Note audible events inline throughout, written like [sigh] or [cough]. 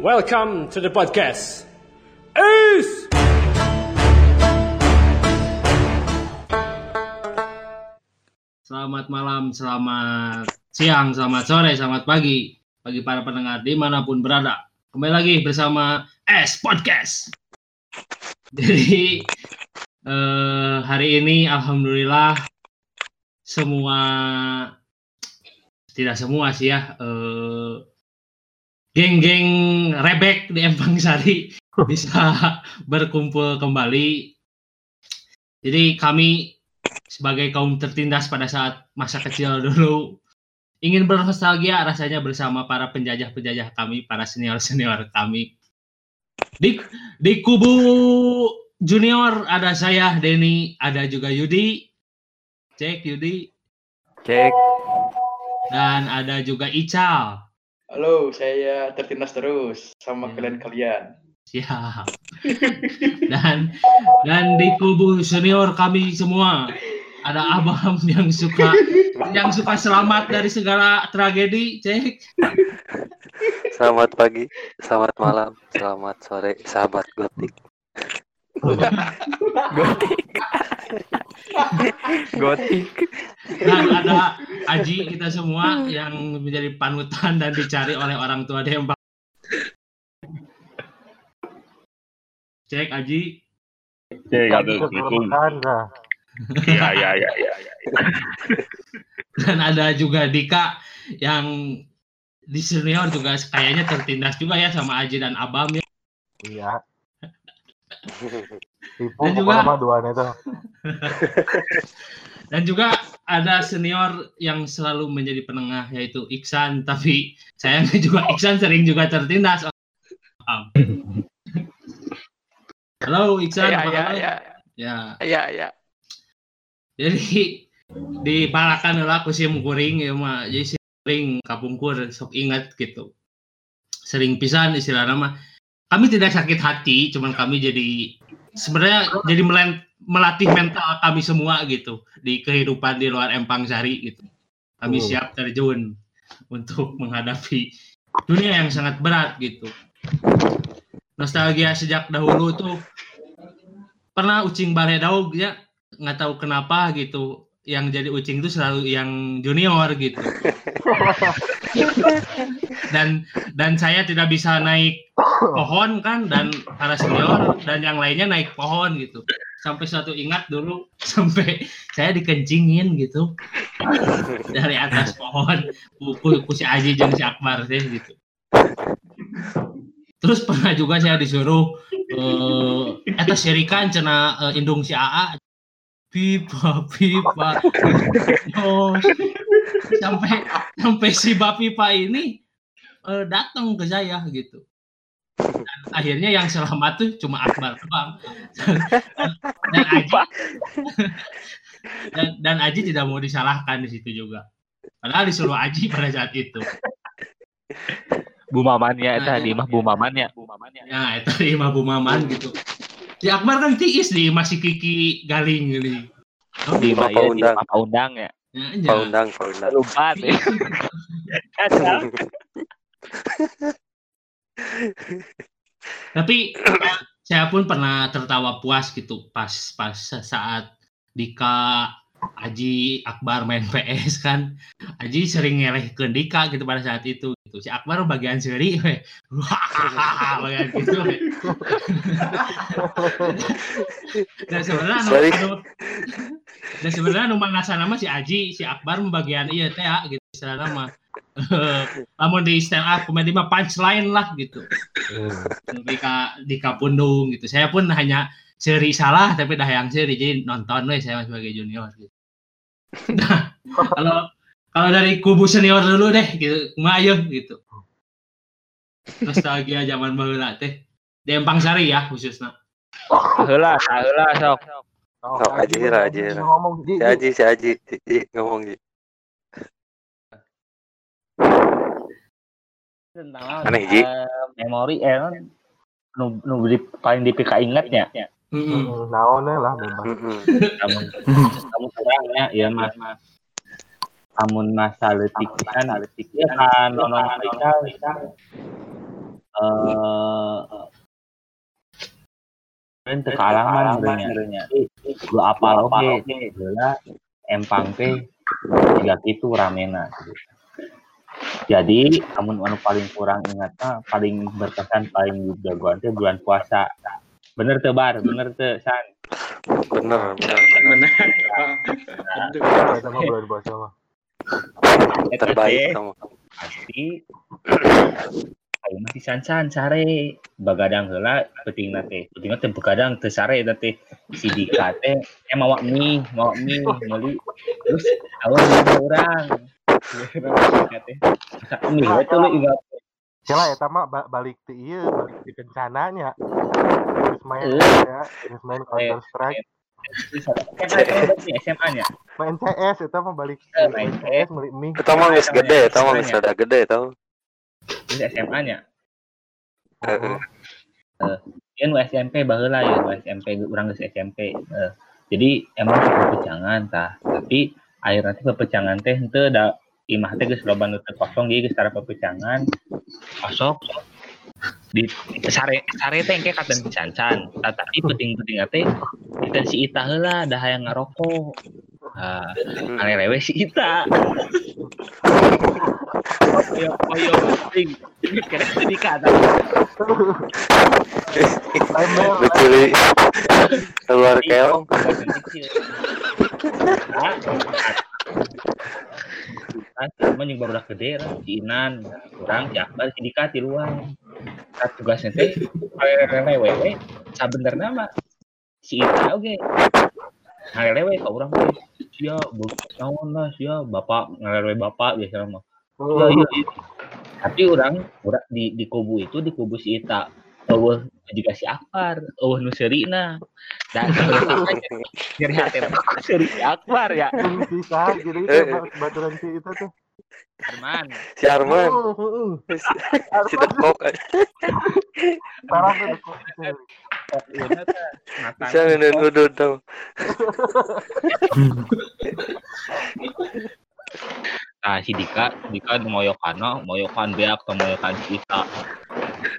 Welcome to the podcast. Ace! Selamat malam, selamat siang, selamat sore, selamat pagi bagi para pendengar di mana pun berada. Kembali lagi bersama S Podcast. Jadi eh, hari ini alhamdulillah semua tidak semua sih ya eh, geng-geng rebek di Empang Sari [laughs] bisa berkumpul kembali. Jadi kami sebagai kaum tertindas pada saat masa kecil dulu ingin bernostalgia rasanya bersama para penjajah-penjajah kami, para senior-senior kami. Di, di kubu junior ada saya Denny, ada juga Yudi. Cek Yudi Cek. dan ada juga Ical. Halo, saya tertindas terus sama Ya. kalian-kalian. Siap. [laughs] Dan dan di kubu senior kami semua ada Abam yang suka yang suka selamat dari segala tragedi, cek. Selamat pagi, selamat malam, selamat sore, sahabat gotik. gotik. [laughs] gotik. Dan ada Aji kita semua yang menjadi panutan dan dicari oleh orang tua Dempak. Cek Aji. Cek. Iya, iya, iya, iya. Ya. Dan ada juga Dika yang di senior juga kayaknya tertindas juga ya sama Aji dan Abam ya. Iya. Tipu Dan juga- duaan itu. [laughs] Dan juga ada senior yang selalu menjadi penengah yaitu Iksan tapi sayangnya juga Iksan sering juga tertindas. Halo Iksan, Ya, apa ya, ya, Ya, ya, ya. jadi di balakan lah aku sih kuring ya mah jadi sih kuring kapungkur sok ingat gitu. Sering pisan istilah nama. Kami tidak sakit hati, cuman kami jadi sebenarnya jadi melen- melatih mental kami semua gitu di kehidupan di luar Empang Sari gitu. Kami Hmm. siap terjun untuk menghadapi dunia yang sangat berat gitu. Nostalgia sejak dahulu tuh pernah ucing bare daug ya nggak tahu kenapa gitu yang jadi ucing itu selalu yang junior gitu. Dan dan saya tidak bisa naik pohon kan dan para senior dan yang lainnya naik pohon gitu. Sampai suatu ingat dulu [laughs] sampai saya dikencingin gitu. Dari atas pohon ku, ku si Aji jeung si Akbar sih gitu. Terus pernah juga saya disuruh eh eta sirikan cena eh, indung si AA pipa pipa. Terus, sampai sampai si Bapipa ini eh, datang ke saya gitu. Dan akhirnya yang selamat tuh cuma Akbar doang. Dan Aji dan, dan Aji tidak mau disalahkan di situ juga. Padahal disuruh Aji pada saat itu. Bu Mamannya Nah, eta di iya. Bu Mamannya. ya itu di Imah Bu Maman gitu si Akbar kan tiis di masih Kiki Galing ini Di mah Pak ya di Undang. Pak Undang ya. ya, Pak aja. Undang, Pak Undang. Lupa deh. [laughs] Tapi saya- saya pun pernah tertawa puas gitu pas pas saat Dika Aji Akbar main PS kan. Aji sering ngeleh ke Dika gitu pada saat itu gitu. Si Akbar bagian seri. [laughs] Wah, bagian gitu [laughs] dan sebenarnya dan sebenarnya nu mangasa nama si Aji si Akbar bagian iya teh ya, gitu. Istilah nama lamun di stand up comedy mah punchline lah gitu. Di ka di Kapundung gitu. Saya pun hanya seri salah tapi dah yang seri jadi nonton we saya sebagai junior gitu. Nah, [laughs] kalau kalau dari kubu senior dulu deh gitu, mah ayo gitu. Nostalgia zaman baheula teh. Di Empang Sari ya khususnya. Heula, heula sok. Sok, Aji Aji, lah, Aji Aji lah. ngomong Si. Aji, si Aji, Ji, Ji, ngomong Ji. Tentang eh, memori eh nu nu di, paling dipika ingatnya. Heeh. Naonnya lah bebas. Kamu kamu kurangnya ya mas. Amun masa leutik kan leutik ya kan nonon mereka eh kan teu kaalaman sebenarnya. lu apal oke heula empang teh tiga itu ramena. Jadi amun anu paling kurang ingat mah paling berkesan paling jagoan teh bulan puasa bener teu bar. Bener teu san. Bener, bener, bener. Bulan puasa mah. Eta Terbaik teh kamu. pasti. Ayo masih sansan sare. Bagadang heula pentingna teh. Pentingna teh begadang teu sare eta teh. Si Dika teh eh mawa mie mawa mie meuli terus teh masak mie we teh lu ingat Cila eta mah ba- balik ti ieu, balik ti kencananya. Main Eh. ya, main Counter Strike, SMA nya? Main CS eta mah balik Eh, main CS beli mie. Kita mah geus gede, kita mah geus rada gede tau. ini SMA nya? Heeh. Ieu nu SMP baheula ya nu SMP urang geus SMP Eh, jadi emang pepecangan tah. Tapi air nanti pepecangan teh henteu da imah teh geus loba nu teu kosong jadi geus tara pepecangan. Masuk di sare sare teh engke katen pisancan Tah, tapi penting-penting teh kita si Ita heula dah hayang ngarokok ah Hmm. alerewe si Ita Oyo, oyo, penting. Kira tadi kata. Ember, Luculi keluar keong. Cuman yang baru gede lah, si Inan, kurang, si Akbar, si Dika, di luar. Nah, tugasnya teh, lewe, sabener nama, si Ita oke. Ngalewe ke orang teh, sia, naon lah, sia, bapak, ngalewe bapak, biasa mah. Iya, iya, iya. Tapi orang, orang di, di kubu itu, di kubu si Ita, eueuh juga si Akbar, eueuh nu seurina. Dan nyeri hati seuri si Akbar ya. bisa jadi Eh, itu baturan si itu tuh. Arman. Si Arman, Uh, uh, uh. si Tekok. Parah tuh kok. Oh, iya. Bisa ngedun-ngedun tau. [laughs] Nah, si Dika, Dika moyokana, moyokan beak atau moyokan si Ita.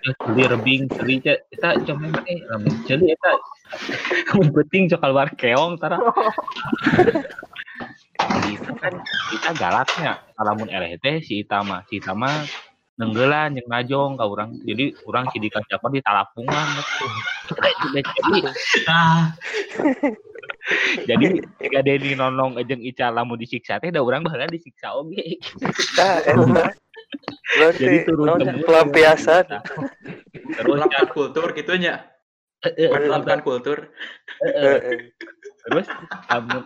Ya, celi rebing, celi eta cuma teh, lamun celi. Mun penting cok keluar keong tara. [laughs] Itu kan kita galaknya, lamun teh si Ita mah, si Ita mah nenggelan yang najong ka urang. Jadi urang si Dika siapa di talapungan. Jadi Ah, jadi jika Denny nonong jeung Ica lamun disiksa teh da urang baheula disiksa oge. Nah, eta. Jadi turun pelampiasan. Terus kultur gitu nya. kultur. terus lamun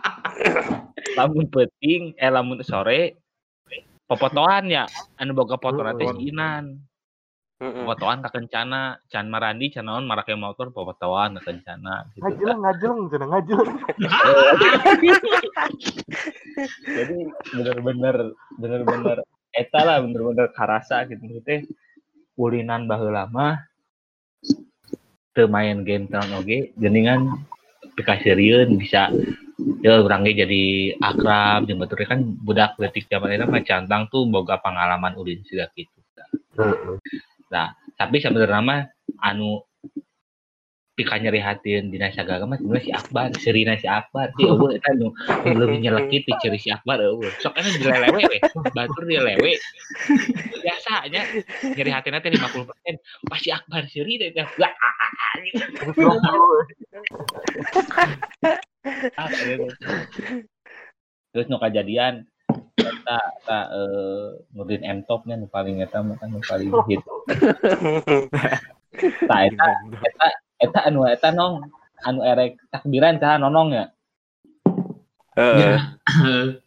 lamun penting eh lamun sore popotoan ya anu boga foto teh Inan Heeh. popotoan ka kencana can marandi can naon marake motor popotoan ka kencana gitu ngajeleng. [laughs] jadi bener-bener bener-bener eta lah bener-bener karasa gitu teh ulinan baheula mah teu main game tahun oge geuningan pikasirieun bisa ya orangnya jadi akrab jeung batur kan budak detik zaman eta mah cantang tuh boga pengalaman ulin siga gitu Nah, tapi sebenarnya mah anu pika nyeri hatin dina sagaga mah sebenarnya si Akbar, serina [laughs] si Akbar, si eueuh eta nu nu leuwih nyelekit ti ciri si Akbar eueuh. Sok anu dilelewe we, batur dilelewe. Biasanya nyeri hatina teh 50%, pas si Akbar seri teh teh wah, gitu. Ah, gitu. [laughs] Terus nu kajadian eta eta eh Nurdin M Top nu paling eta mah kan paling hit. Tah eta eta eta anu eta nong anu erek takbiran tah nonong ya. Heeh. [clears throat]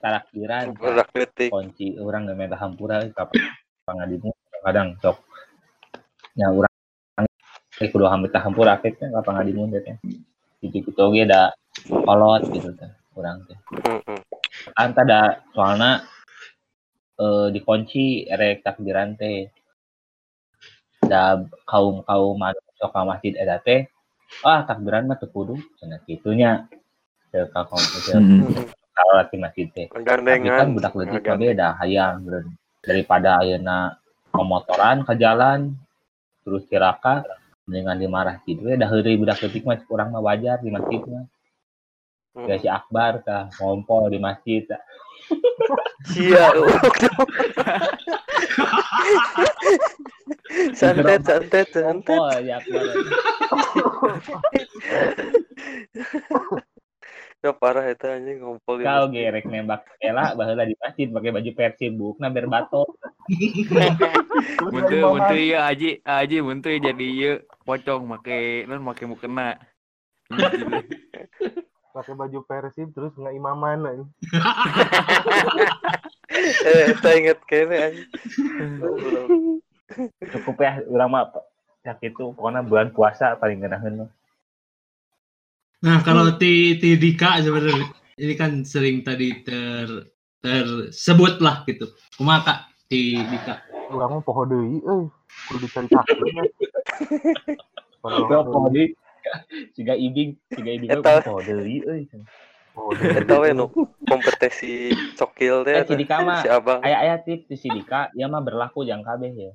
Takbiran Budak detik. kunci orang nggak minta hampura ka pangadimu kadang sok nya urang kudu hampir hampura akhirnya ka pangadimu. Gitu gitu oge da kolot gitu teh urang teh. Kan tada soalnya eh, dikunci erek takbiran teh. Da kaum kaum sok ka masjid eta teh ah takbiran mah teu kudu cenah kitunya. Teu ka kaum kalau di masjid teh. Tapi kan budak leutik beda hayang daripada ayeuna pemotoran ke jalan terus ciraka dengan dimarah gitu ya dah hari budak ketik mah kurang mah wajar di masjid mah ya si Akbar kah ngompol di masjid. Sia. santet, santet, santet. ngompol si Akbar Ya [laughs] parah itu anjing ngumpul di kau gerek nembak Ela baheula di masjid pakai baju Persib bukna berbato Buntu [laughs] buntu iya aji aji buntu jadi iya pocong make non make mukena. [laughs] pakai baju persib terus nggak imaman anjing. [laughs] Eh, saya inget kayaknya cukup ya urang mah ya gitu pokoknya bulan puasa paling genaheun mah. Nah, kalau ti ti Dika sebenarnya ini kan sering tadi ter tersebut lah gitu. Kumaha Kak ti Dika? urang mah poho deui euy kudu dicari takdir [laughs] Bro, poho deui. [laughs] Siga ibing, siga ibing Eta. poho deui euy. Eta we nu kompetisi cokil teh. Eh, si Dika mah Si Abang. aya-aya tip di Sidika ya mah berlaku yang kabeh ya.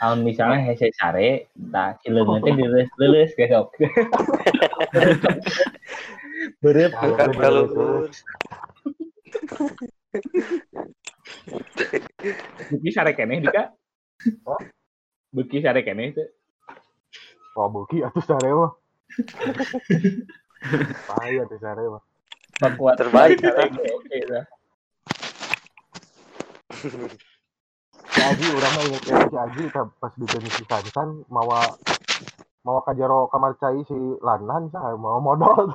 Kalau misalnya hese sare, tah cileungeun teh dileus-leus besok. [laughs] Berep kalau beuki sare keneh Dika. Beuki sare keneh teh. Wah, buki atuh sare mah. Pahaya tuh sare mah. Pakuat Terbaik. Oke dah. Si Aji urang mah inget ya, si Aji pas di si Sansan mawa mawa kajaro kamar cai si Lanan sah mau modal [laughs]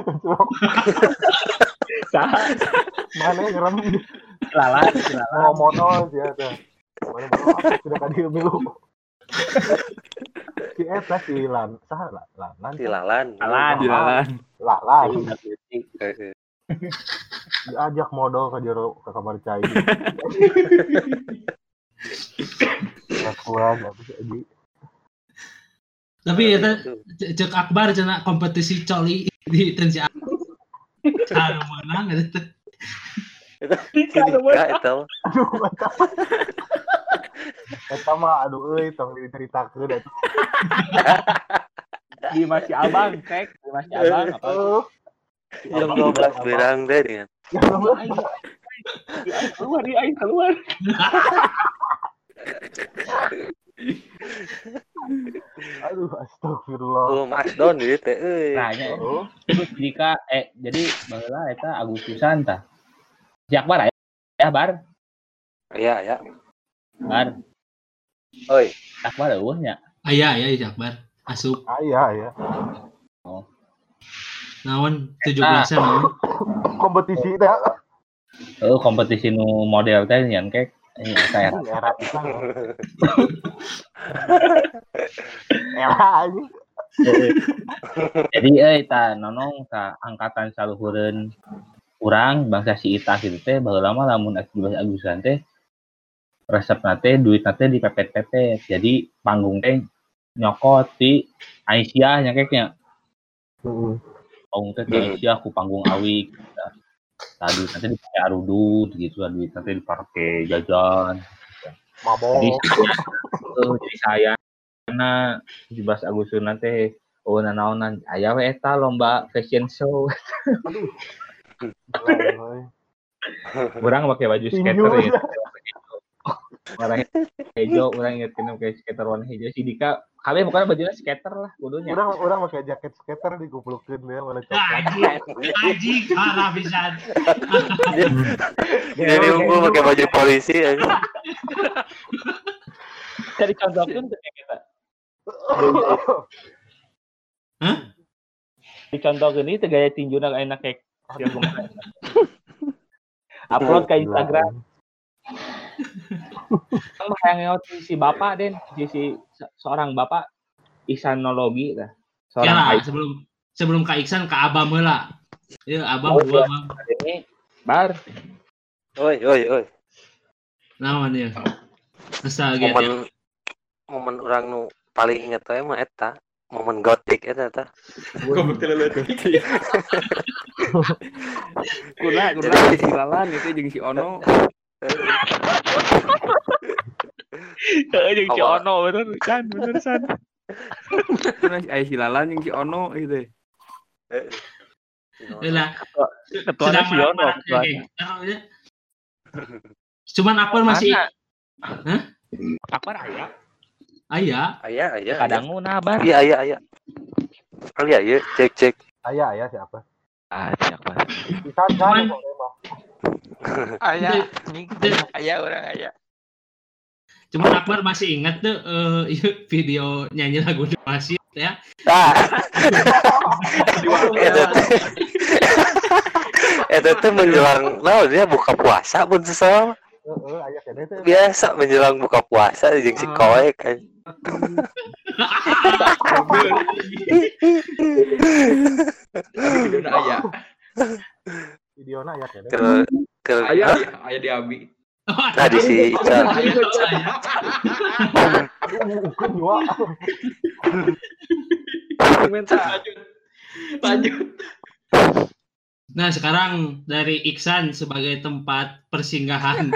Saha mana ngerem lalat, lalat. mau modal dia teh mana mau apa sudah kan dia milu si Eta si Lan sah lah Lanan Si Lalan. Lalan. Lalan diajak modal kajaro ke kamar cai apa sih? Tapi Nah, eta itu. ce- cek Akbar cenah kompetisi coli di tensi Cara menang eta. Si Dika eta mah. Aduh. Eta euy tong diceritakeun atuh. Di masih abang, cek. Di masih abang. Apa? Oh, Jam 12 berang deh dia. ya. Keluar, di aing keluar. Aduh, astagfirullah. Oh, Mas Don gitu teh. euy. Tanya, Oh, terus jika eh jadi baheula eta Agustusan tah. Si Akbar aya ya bar, Iya, ya. Bar. Oi. Akbar eueuh nya. Aya aya di Akbar. Asup. ayah ya. Naon 17 naon? Kompetisi teh Heuh kompetisi nu model teh nyan kek. Ini saya aja. [laughs] Jadi euy ta nonong ka angkatan saluhureun urang bangsa si Ita gitu teh baheula mah lamun 17 Agustusan teh resep teh duit teh dipepet-pepet. Jadi panggung teh nyokot di Aisyah nya keknya. Heeh. panggung teh di Aisyah ku panggung awik. Tadi nanti dipakai arudut gitu, duit nanti dipakai jajan. Mabok. Jadi tuh jadi saya na 17 Agustus nanti oh nanaonan aya we eta lomba fashion show. Euy. Urang [laughs] pakai baju skater ya. Warna hijau, urang inget kena pakai skater warna hijau si Dika. Kali pokoknya bajunya skater lah kudunya. Orang orang pakai jaket skater diguplukeun dia warna Ya, coklat. Anjing parah pisan. Jadi unggul pakai baju polisi aja. Jadi contohkeun teh kita. Hah? Dicontohkeun itu gaya tinjuna enak kayak. Upload ke Instagram. Kan yang si bapak den, si, si se- seorang bapak isanologi lah. Seorang Kira AI sebelum sebelum Kak Iksan Kak Abam heula. Ya Abam Oh, dua iya. Bang. ini bar Oi, oi, oi. Naon ya? Asa gitu. Momen momen orang nu paling inget we mah eta. Momen gotik eta eta. Kuna [laughs] kuna Jadi- si Lalan itu jeung si Ono. Heeh jeung si. Ono bener kan bener san. Mana si Aya Lalan yang si Ono gitu. Lah, Ketuanya sedang si Ono. Cuman Akbar masih Apa aya? ayah. Ayah, ayah. Kadang mau nabar. Iya, ayah, ayah. Kali ya, iya, cek, cek. Ayah, ayah siapa? Ah, siapa? Bisa kan. Ayah, Ayah orang ayah. Cuman Akbar masih ingat tuh iya, video nyanyi lagu masih ya. Ah. Itu teh. Itu teh menjelang nah dia buka puasa pun sesama. Heeh, ayah kene teh. Biasa menjelang buka puasa jeung si koe kan. [laughs] Videona [laughs] aya. Videona ayah kene. Ke ke Aya, aya di Abi. Nah, di si Ical. Bukan. Lanjut. Nah, sekarang dari Iksan sebagai tempat persinggahan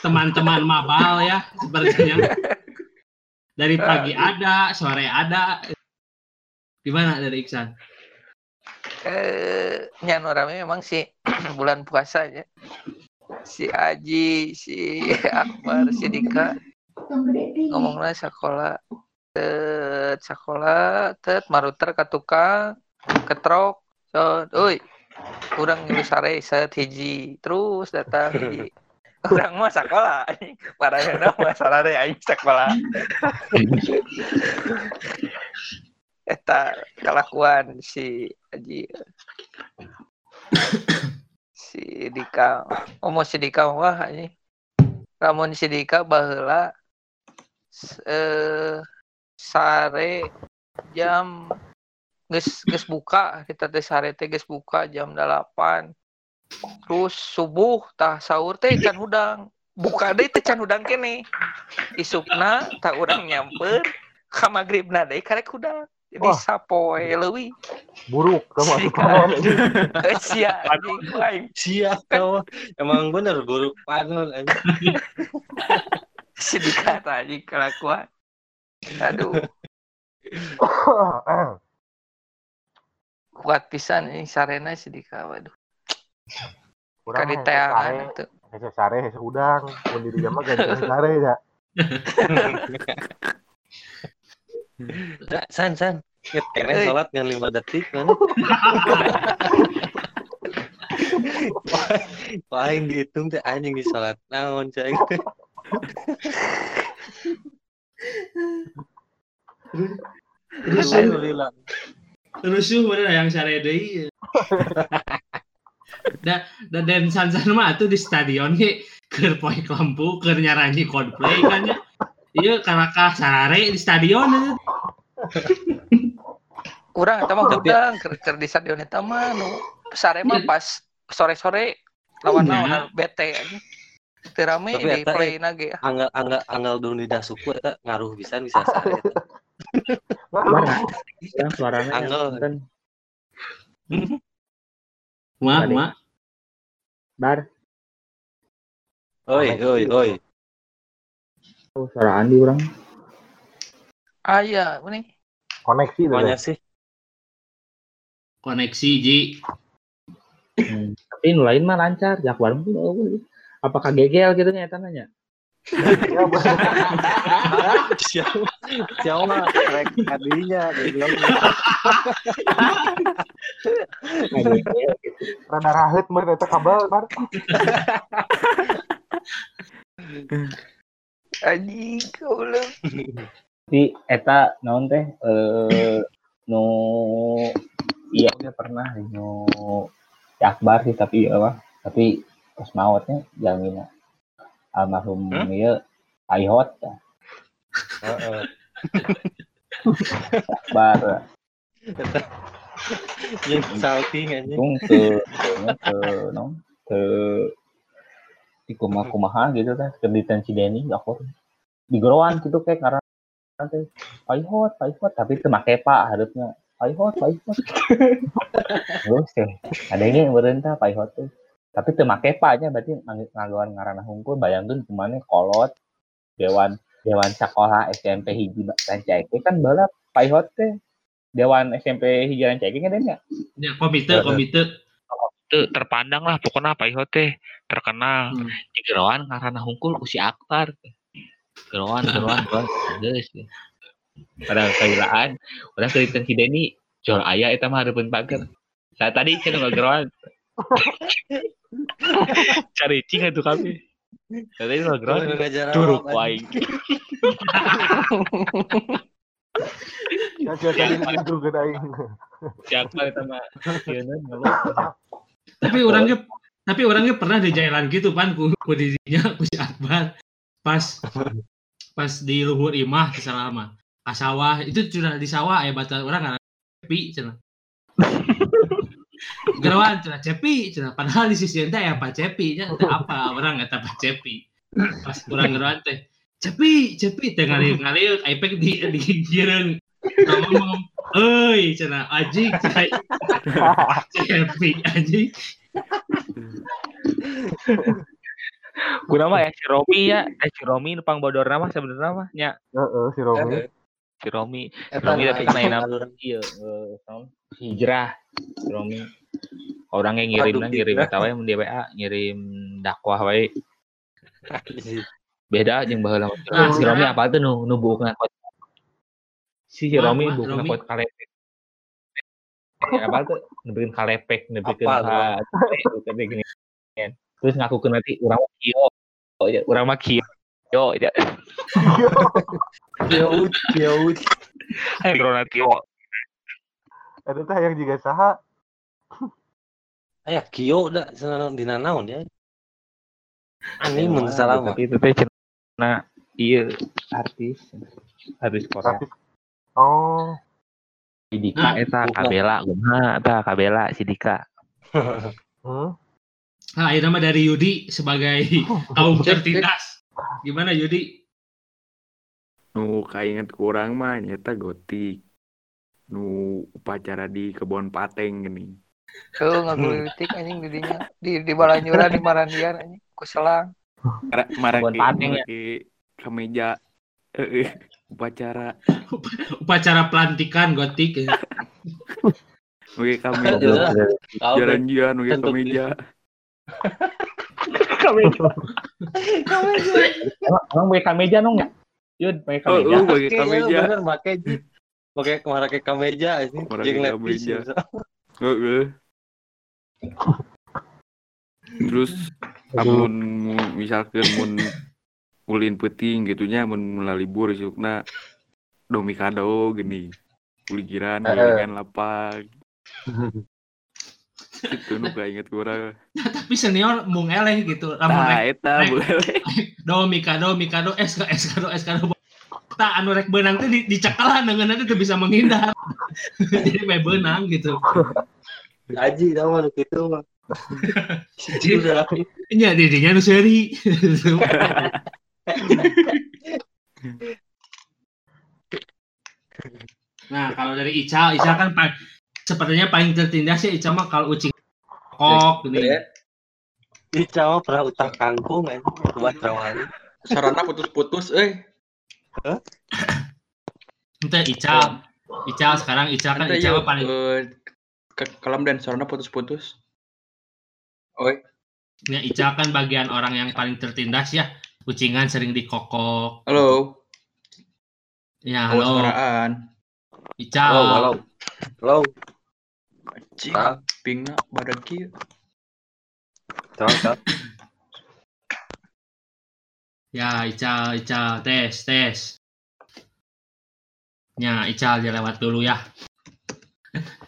teman-teman mabal ya, sepertinya. Dari pagi ada, sore ada. Gimana dari Iksan? Eh nyan orangnya memang si [clears throat] bulan puasa ya si Aji si [laughs] Akbar si Dika. Ngomongnya sekolah tet sekolah tet maruter ke tukang ketrok so oi kurang ngilu sare set hiji. Terus datang hiji [laughs] kurang mah sekolah parahnya mah sarare aing sekolah [laughs] eta kelakuan si Aji [coughs] si Dika. Omong si Dika wah ini Ramon si Dika baheula s- eh sare jam. Geus geus buka. Kita teh sare teh geus buka jam 8 terus subuh tah sahur teh can hudang. Buka deui teh can hudang kene. Isukna tak urang nyamper. Ka magribna deui karek hudang jadi Wah. sapoe leuwih Buruk kamu sia Siap kau. Emang bener buruk panon aja. [laughs] sedikit aja kelakuan aduh [coughs] kuat pisan ini sarena sedikit waduh Kurang teangan sare, itu hese sare, hese udang. Mun di dieu mah ganti sare ya. [laughs] Nah, san san. Eh. sholat ngan lima detik mana? [laughs] Paling dihitung teh anjing di sholat naon cai. Alhamdulillah. Rusuh bener yang sare deui. Da, da dan sansan mah tuh di stadion ge keur poe lampu keur nyaranyi Coldplay kan ya. Iya karena kah sarare di stadion kurang eta mah udang keur di stadion eta mah nu sare mah pas sore-sore lawan Iya. lawan bete aja teu rame di play nage Anggal anggal anggal dulu di suku eta ngaruh bisa bisa sare eta. Yang suaranya Angel. ma. bar. Oi oi oi. Oh, suara Andi orang. aya ini Koneksi. Banyak sih. Koneksi Ji. Hmm. Tapi nu lain mah lancar. Jak warung tuh eueuh. Apakah gegel gitu nya eta nanya? Ya, bener. Siapa siapa mah rek adinya goblok. Rada rahet mah eta kabel, Bar. [laughs] anjing goblok Tapi eta naon teh eh nu iya oke pernah nu si Akbar sih tapi apa tapi pas mautnya jaminan almarhum Hmm? ieu Aihot ya. Akbar Yang salting anjing. tung ke ke non ke di kumah kumaha gitu teh ke di tensi Denny aku di geroan gitu kayak karena nanti Aihot Aihot tapi itu make pak harusnya Aihot Aihot [laughs] terus teh ada ini yang berentah Aihot tuh tapi itu make paknya berarti ngagawan ngarana hungkul bayangkan ke mana kolot dewan Dewan Sekolah SMP hiji Rancaike kan bala paihot teh. Dewan SMP hiji Rancaike kan ya. Ya, komite, komite. Teu terpandang lah pokoknya paihot teh terkenal. Hmm. Di geroan karena hungkul usi Akbar. Geroan, [laughs] geroan. Geus. Pada kailaan, orang cerita si Denny jual ayah itu mah hareupeun pager. Saya tadi kan nggak geroan. [laughs] Cari cing itu kami. Tadi nggak geroan. Curug waing. Ya itu. Siapa itu mah? Tapi orangnya tapi orangnya pernah di jalan gitu pan ku, didinya ku si Akbar pas pas di luhur imah di sana mah ka sawah itu sudah di sawah aya bata orang ngaran cepi cenah gerawan cenah cepi cenah padahal di sisi teh aya Pak Cepi teh apa orang nggak Pak Cepi pas kurang gerawan teh cepi cepi teh ngalir ngalir iPad di di gireung ngomong euy cenah anjing cepi anjing Guna mah ya si Romi ya, eh si Romi numpang bodor nama sebenarnya mah nya. Heeh, si Romi. Si Romi, si Romi tapi nama saluran. iya eh, hijrah. Si Romi orangnya ngirim Waduh, ngirim hijrah. eta wae mun di WA ngirim dakwah wae. Beda jeung baheula. Nah, si Romi sekarang- apa tuh nu nu buukna kot. Si Romi wah, buukna Romi. kot kalepek. Ya, apa tuh nebikeun kalepek, nebikeun Apa, bukan gini. Terus ngakukeun nanti urang mah kieu. Oh, ya, urang mah kieu. Yo, ya. Jauh, jauh. Hai Corona kieu. Ada teh yang juga saha. Aya kio da sana dina naon ya. Ani Ya, mun salah. Tapi itu teh cenah iya artis artis Korea. Artis. Oh, Si Dika Ah, eta bukan. Kabela, kumaha eta Kabela si Dika. [laughs] hmm. Nah, ini nama dari Yudi sebagai [laughs] kaum tertindas. Gimana Yudi? Nu kainget kurang mah nyata gotik. Nu upacara di kebun pateng gini. Tuh ngagelitik [laughs] anjing didinya di di Balanyuran di Marandian anjing ku selang. Mara mara Kebun ke pateng ke kemeja eh upacara Upacara pelantikan gotik. ya. oke. Kau jalan-jalan oke Tentu kemeja Emang emang pakai kameja nong ya? Yud, pakai oh kameja. lu pakai Oke, kemeja ya bener make ji. Pakai ke mana ke kameja ini. Make Jeung lepis. kameja. Heeh. terus amun mu- misalkan mun ulin peting gitunya mun mulai libur isukna domikado gini kuligiran gilingan lapang [laughs] itu nu inget kurang Tapi senior mung eleh gitu. Lamun nah eta boleh do mikado mikado SK SK SK tak anu rek benang teh di- dicekalan dengan nanti tuh bisa menghindar. [laughs] Jadi main benang gitu. Aji tau mah gitu mah. [laughs] Sudah. Nya didinya nu seuri. Nah, kalau dari Ica, Ica kan pa- sepertinya paling tertindas ya Ica mah kalau ucing kok gini. Ica mah pernah utang kangkung anjing buat rawali. Sarana putus-putus, eh. Ente Ica, Ica sekarang Ica kan Ica mah paling eh, ke kolam dan sarana putus-putus. Oi, ya Ica kan bagian orang yang paling tertindas ya. Kucingan sering dikokok. halo. Ya, Awas halo. suaraan. Ica. Halo, halo. Halo. Ah. pingna kieu. Coba. Ya, Ica, Ica, tes, tes. Ya, Ica dia lewat dulu ya.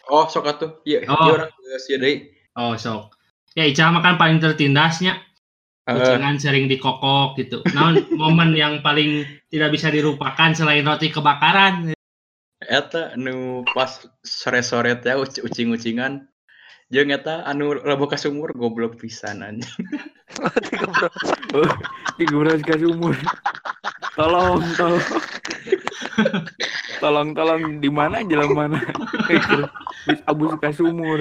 Oh, sok atuh. Iya, Oh. iya orang geus deui. Oh, sok. Ya, Ica mah kan paling tertindasnya. Eh, Kucingan sering dikokok gitu. Nah, [laughs] momen yang paling tidak bisa dilupakan selain roti kebakaran. eta nu pas sore-sore teh uc- ucing-ucingan. Jeung eta anu leboh ka sumur goblok pisan anjing. Ih, gimana sih sumur tolong tolong. Tolong tolong di mana jalan mana? Abus ke sumur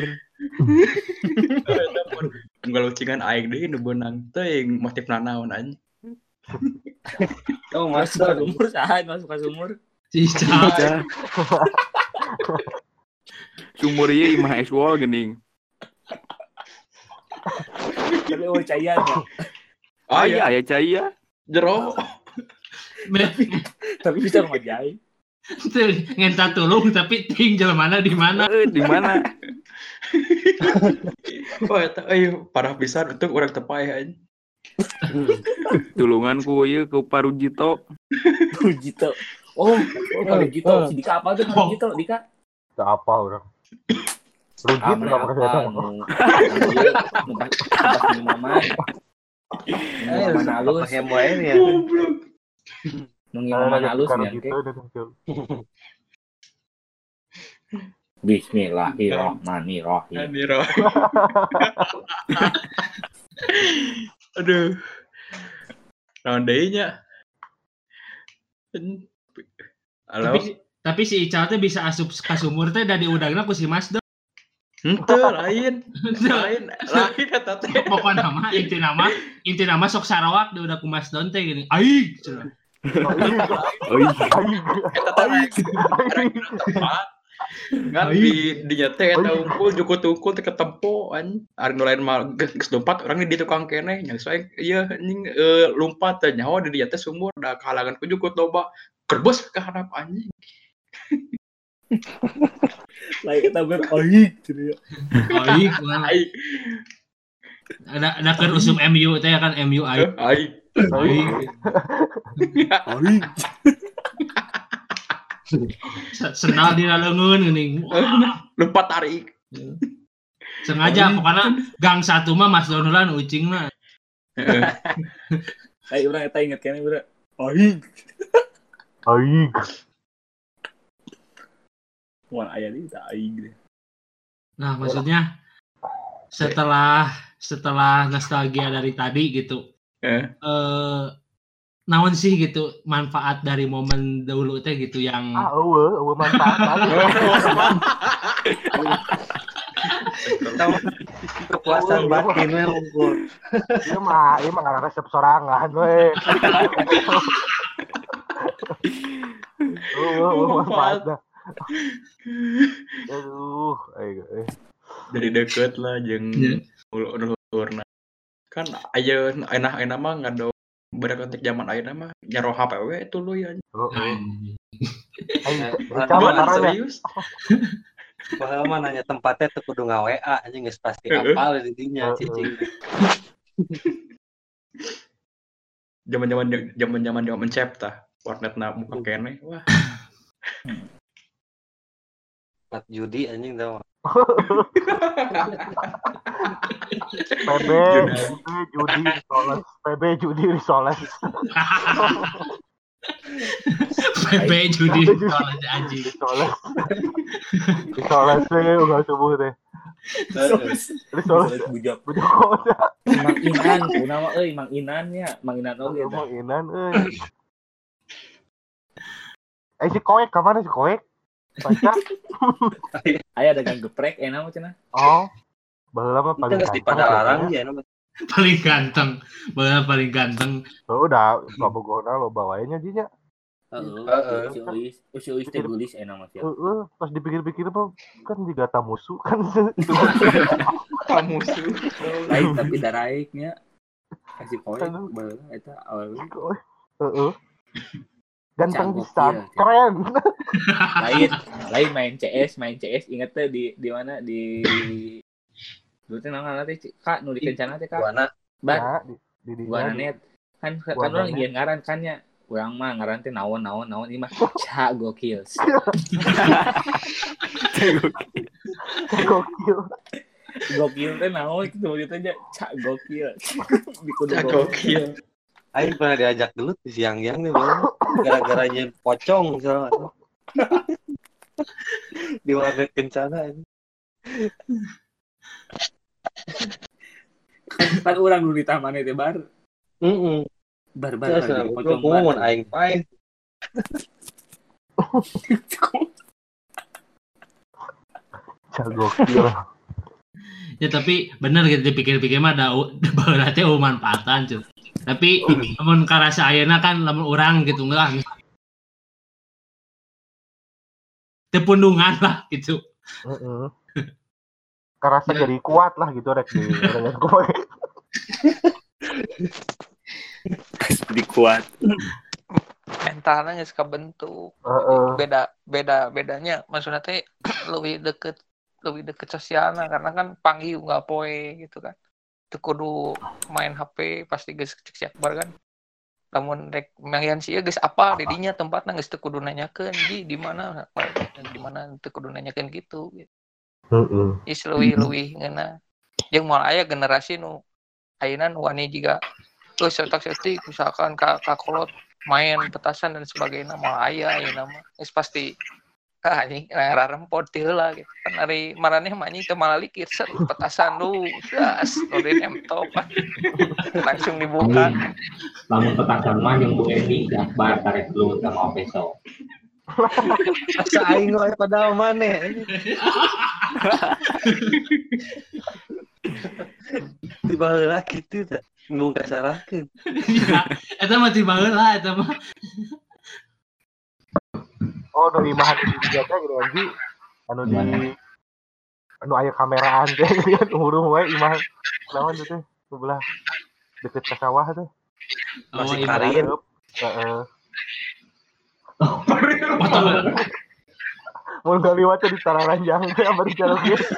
Unggal ucingan aing deui nu beunang teuing motif naon anjing. Oh, masuk ke sumur saha masuk ke sumur. Cica. Sumur ieu imah es wall geuning. Tapi oh cayan ya. Ah iya aya caya. Jero. Tapi bisa ngajai. Tuh, ngenta tulung tapi ting mana di mana? Eh, di mana? [laughs] Wah, eta euy parah pisan untuk urang tepai aja. [laughs] Tulungan ku ieu ku Parujito. Rujito. Oh, oh Rujito. Si Dika apa tuh Rujito? Dika? Tak apa orang. Rujit Ah, nggak mana pakai apa? datang. Di mama. [laughs] Eh, halus. apa hemo aja ya. Nu mama halus Kalau gitu. Bismillahirrahmanirrahim. Aduh. Deui nya? Halo. Tapi tapi si Ical teh bisa asup ka sumur teh dari udangna ku si Mas Don. Henteu lain. Lain, lain eta teh. Pokoknya nama inti nama inti nama sok sarawak di udah ku Mas Don teh gini. Oh iya. Teh rek. Ngan di di nyate eta unggul juku tungkul teh ketempo an. Ari nu lain mah geus lompat urang di tukang keneh nya soe ieu anjing eh, lompat teh nyawa di nyate sumur da kahalangan ku juku loba. Kerbos ke harap anjing. [laughs] Lain kita ber aing gitu ya. Aing. wah. Ai, Ada ada kan usum MU teh kan MU aing. ai. Aing. Aing. [laughs] [laughs] Se- Sendal di leungeun geuning. Wah, [laughs] Lompat tarik. [laughs] Sengaja pokoknya gang satu mah Mas Donulan ucing mah. Lain urang eta inget kene bro. Aing. Aing. Wan aya di tak aing deh. Nah, maksudnya setelah setelah nostalgia dari tadi gitu. Eh. Eh naon sih gitu manfaat dari momen dulu teh gitu yang Ah, eueuh, eueuh manfaat. Kepuasan batin we unggul. Ieu mah, ieu mah ngaranna resep sorangan we. Eueuh, eueuh manfaat. [laughs] Aduh, ayo, eh. Jadi deket lah jeung Iya. ulur-ulurna. Kan aya enak-enak mah ngado beda kontak zaman ayeuna mah nyaro HP we itu lu ya. Aing Eh, Ica mah Bener, caranya. serius. Bahwa mah nanya tempatnya tuh kudu nga WA aja geus pasti apal di dinya Heeh. cicing. Zaman-zaman zaman-zaman zaman mencep tah. Warnetna buka kene. Wah, [laughs] Tempat judi anjing tau. PB, judi, judi, risoles. PB, judi, risoles. PP judi soalnya anjing. Risoles. Risoles we, udah subuh teh. Risoles. bujak. Bujak kota. Mang Inan, kuna mah euy Mang Inan nya, Mang Inan oge Emang dah. inan, euy. Eh, si Koek, kapan si Koek? Baca? [laughs] Aya dagang geprek enak mah cenah. Oh, baheula mah Itu paling ganteng Padalarang kayaknya. ya nama. Paling ganteng. Bener paling ganteng. Oh, udah, babogona lo bawainnya jinya. Heeh. Heeh. Si Uis, teh gelis enak mah sia. Heeh, pas dipikir-pikir mah kan juga tamusu kan. [laughs] kamu su. Lain tapi daraiknya. Kasih poin Aduh. baheula eta awal. Heeh. Ganteng pisan, iya. keren. [laughs] Lain lain main CS, main CS inget teh di di mana di Dulu teh naon teh Kak nu di kencana teh Kak. Buana di di Buana net. Kan kan Buana orang ngieu ngaran kan nya. Urang mah ngaran teh naon naon naon ieu mah [laughs] Ca gokil. [laughs] gokil. Gokil teh naon itu gitu aja Ca gokil. Di kudu gokil. Aing pernah diajak dulu di siang-siang nih bang. Gara-gara nyen pocong misalnya. [laughs] di warnet kencana ini. Kan, urang dulu di taman teh bar. Heeh. Bar bar bar, pocong bar. aing pae. Ca gokil. Ya tapi bener gitu dipikir-pikir mah ada eueuh [laughs] manfaatan cuy. Tapi namun karasa ayeuna kan lamun orang gitu enggak tepundungan lah gitu. Heeh. Kerasa jadi kuat lah gitu rek di gue. Jadi kuat. mentalnya nggak kebentuk Heeh. beda beda bedanya maksudnya teh [clears throat] lebih deket lebih deket sosialnya karena kan panggil nggak poe gitu kan kudu main HP pasti geus cek si Akbar kan. Namun rek mayan sih geus apa didinya tempatnya geus teu kudu nanyakeun di di mana? Di mana kudu nanyakeun gitu. Gitu Heeh. is leuwih leuwih ngeuna jeung moal aya generasi nu ayeuna nu wani juga tuh setak setik misalkan ka, ka kolot main petasan dan sebagainya mau aya ayeuna mah. Geus pasti ah anjing rarempot teh lah gitu kan hari maraneh mah anjing teu malah likir set petasan lu gas nurin emtop langsung dibuka Lamun petasan mah yang Bu Eni si Akbar tarik dulu sama besok. Asa aing wae pada maneh. Tiba heula kitu tah. Ngomong kasarahkeun. Ya, eta mah ti baheula eta mah. Oh, imahan di dijaga gitu anji. Anu di anu aya kameraan teh [laughs] kan umur wae imahan. Lawan tuh teh sebelah deket ke sawah tuh. Oh, Masih iya. karin. Heeh. Mau gak liwat tuh di tanah ranjang teh apa di jalan dia. [laughs]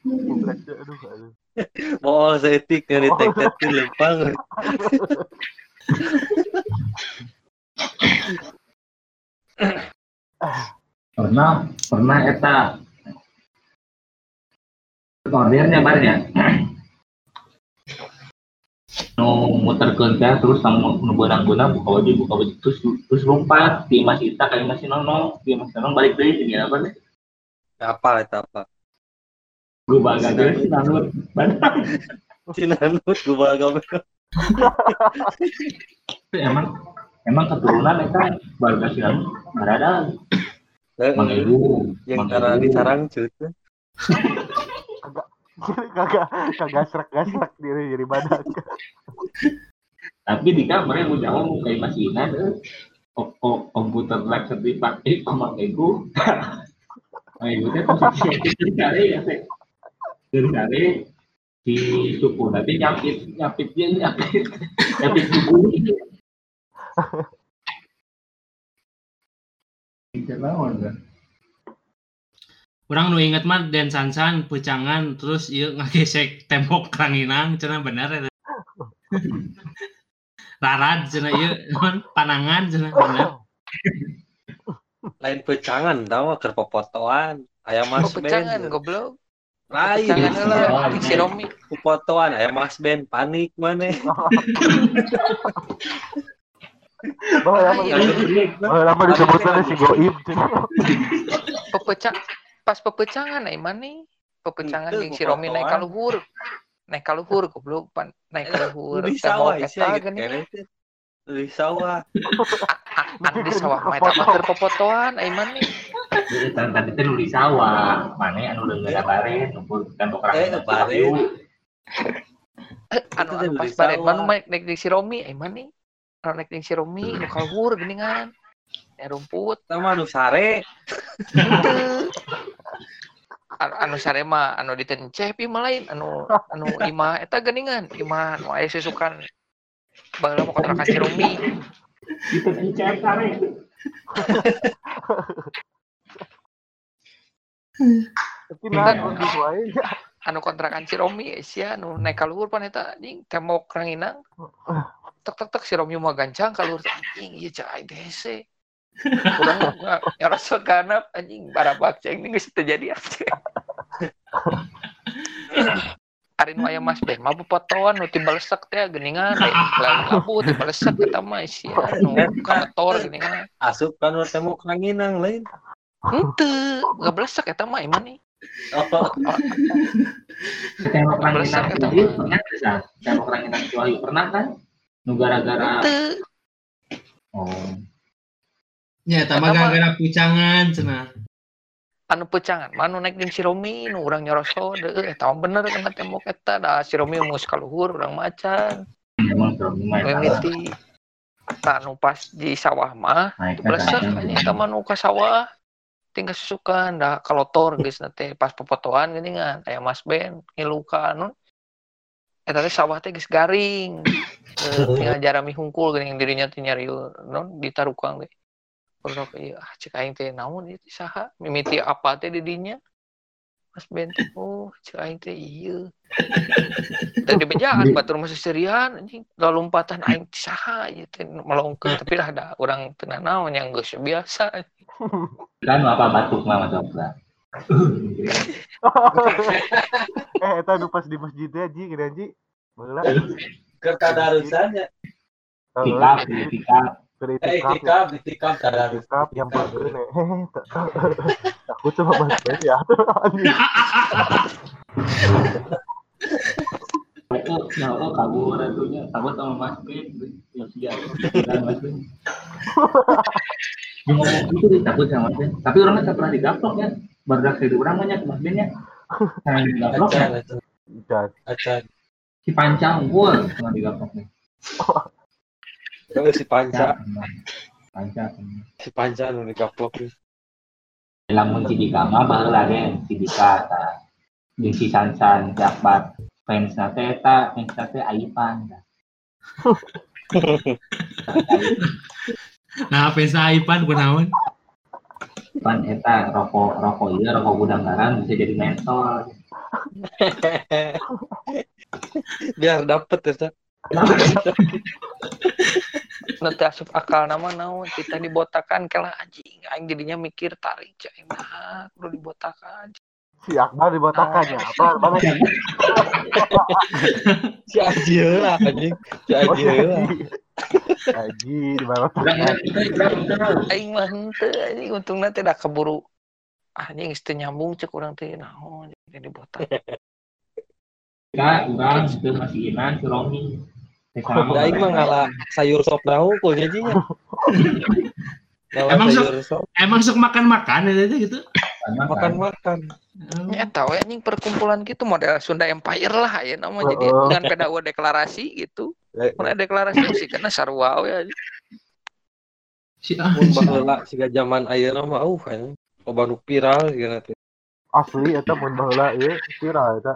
Aduh, aduh. Mau setik yang ditek-tekin lempang. Pernah pernah eta ordernya barnya. Nu muterkeun teh terus tang nu beunang-beunang buka wajib buka wajib terus terus lompat di Mas Ita ka Mas Nono, di Mas Nono balik deui jeung apa teh. Apa eta apa? Lu baga geus nanut. Cinanut [laughs] gua baga. Emang emang keturunan eta baga sinanut berada Mang Ibu, Yang Mang cara Ibu. dicarang cut. [laughs] kagak kagak serak-gasrak diri jadi badak. tapi di kamar yang udah mau kayak masih ingat oh, oh, komputer lab dipakai sama ego ego [laughs] [laughs] teh posisi dari ya dari si suku nanti nyapit nyapit dia nyapit nyapit suku kan? Orang nu inget mah Den Sansan pucangan terus ieu ngagesek tembok ranginang cenah bener eta. [laughs] Rarad cenah ieu naon panangan cenah bener. Lain pecangan tau keur popotoan. Aya Mas pecangan Ben. goblok Lain. pecangan heula si Romi Popotoan aya Mas Ben panik maneh. [laughs] Bahwa lama bahwa lama disebutnya si Goib. pepecah pas pepecangan ai mana pepecangan yang si Romi naik kaluhur naik kaluhur goblok pan naik kaluhur eta sia gitu. Di sawah. [laughs] anu di sawah mah eta mah keur popotoan ai mana Jadi tadi nu di sawah, mana anu leungeun bare, numpul tembok Eh, ranginang. bare. anu Itu anu teh pas di bare sawah. manu naik naik di si Romi ai mana anu naik di si Romi nu kaluhur geningan. Ya rumput. Sama nu sare. [laughs] Anu, anu sare mah anu ditenceh pi mah lain. Anu anu imah eta geningan. Imah nu aya susukan baheula mah kontrakan si Romi? Itu encep kare. Tapi nah, kondisi wae. anu kontrakan si Romi eh, sia anu naik kaluhur pan eta anjing. Tembok ranginang tek tek tek si Romi mah gancang kaluhur anjing. Ieu cai dese urang mah ngarasa kana anjing. Barabak ceng geus terjadi apa [laughs] Ari nu aya Mas Ben mah potoan nu tiba lesek teh geningan lain lain labu tiba lesek eta mah sia nu [laughs] kametor geningan Asup kan nu tembok ranginang lain. henteu ngeblesek eta mah iman nih Oh, [laughs] Tembok Wahyu mah. pernah San? Tembok ranginang si Wahyu pernah kan? Nu gara-gara oh Ya, tambah gara-gara pucangan cenah. Anu pecangan mana naik jeung si Romi nu urang nyoroso deh tahu bener kena tembok eta. Da si Romi mau kaluhur urang macan. Mimiti tak nu pas di sawah mah anjing eta mah nu ka sawah. Tinggal susukan dah kalotor geus nanti pas pepotoan gini kan. Aya Mas Ben ngilu ka anu. Eta teh sawah teh geus garing. Eh, [laughs] tinggal jarami hungkul geuning dirinya teh nyari non ditarukang teh Urang ieu ah cek aing teh naon ieu teh saha? Mimiti apa teh di dinya Mas Ben teh oh cek aing teh ieu. Tadi bejaan batur masih serian anjing. Lompatan aing teh saha ieu teh melongkeun tapi lah ada urang teu naon yang geus biasa kan apa batuk mah masuk [laughs] eh eta nu pas di masjidnya Ji gini Ji Baheula Ketadarusannya. tikap tikap keur Eh, itikaf itikaf, itikaf itikaf yang bener hehe takut sama Mas ya itu nah oh kabur sama Mas Ben yang siap pikiran Mas Ben ngomong gitu dia takut sama Mas Ben tapi orangnya tak pernah digaplok ya baru dari orang banyak Mas Ben ya digaplok ya Acan, si pancang gua pernah digaplok nih Kalau si panca, pancang si panca nu dikaplok nih. dalam kunci di kamar baru lagi si Dika ta. jeung si Sansan Jakbar fans nate eta fans nate Aipan ta. [laughs] Nah, fans Aipan kunaon? Pan eta rokok rokok iya rokok gudang garam bisa jadi mentor [laughs] Biar dapet ya. [laughs] nanti asup akal nama naon kita dibotakan kela anjing. Aing jadinya mikir tarik cai mah kudu dibotakan. Si Akbar dibotakan ya? Apa banget Si Aji lah anjing. Si oh Aji. Si lah. Haji di mana aing mah henteu anjing. Untungna da keburu. Anjing teu nyambung cek urang teh naon jadi dibotak Kak, urang itu masih Teh sama Da aing mah ngalah sayur sop nahu kul nyajinya. Ngalah Emang sok- sayur sop Emang sok makan-makan ya gitu? makan-makan. ya tahu ya anjing perkumpulan gitu model Sunda Empire lah ya nama jadi Heeh. dengan PDAU deklarasi gitu mulai deklarasi sih karena sarua ya Si Mun baheula siga zaman ayeuna mah uh anjing. Loba nu viral gitu teh. Asli eta mun baheula ieu viral eta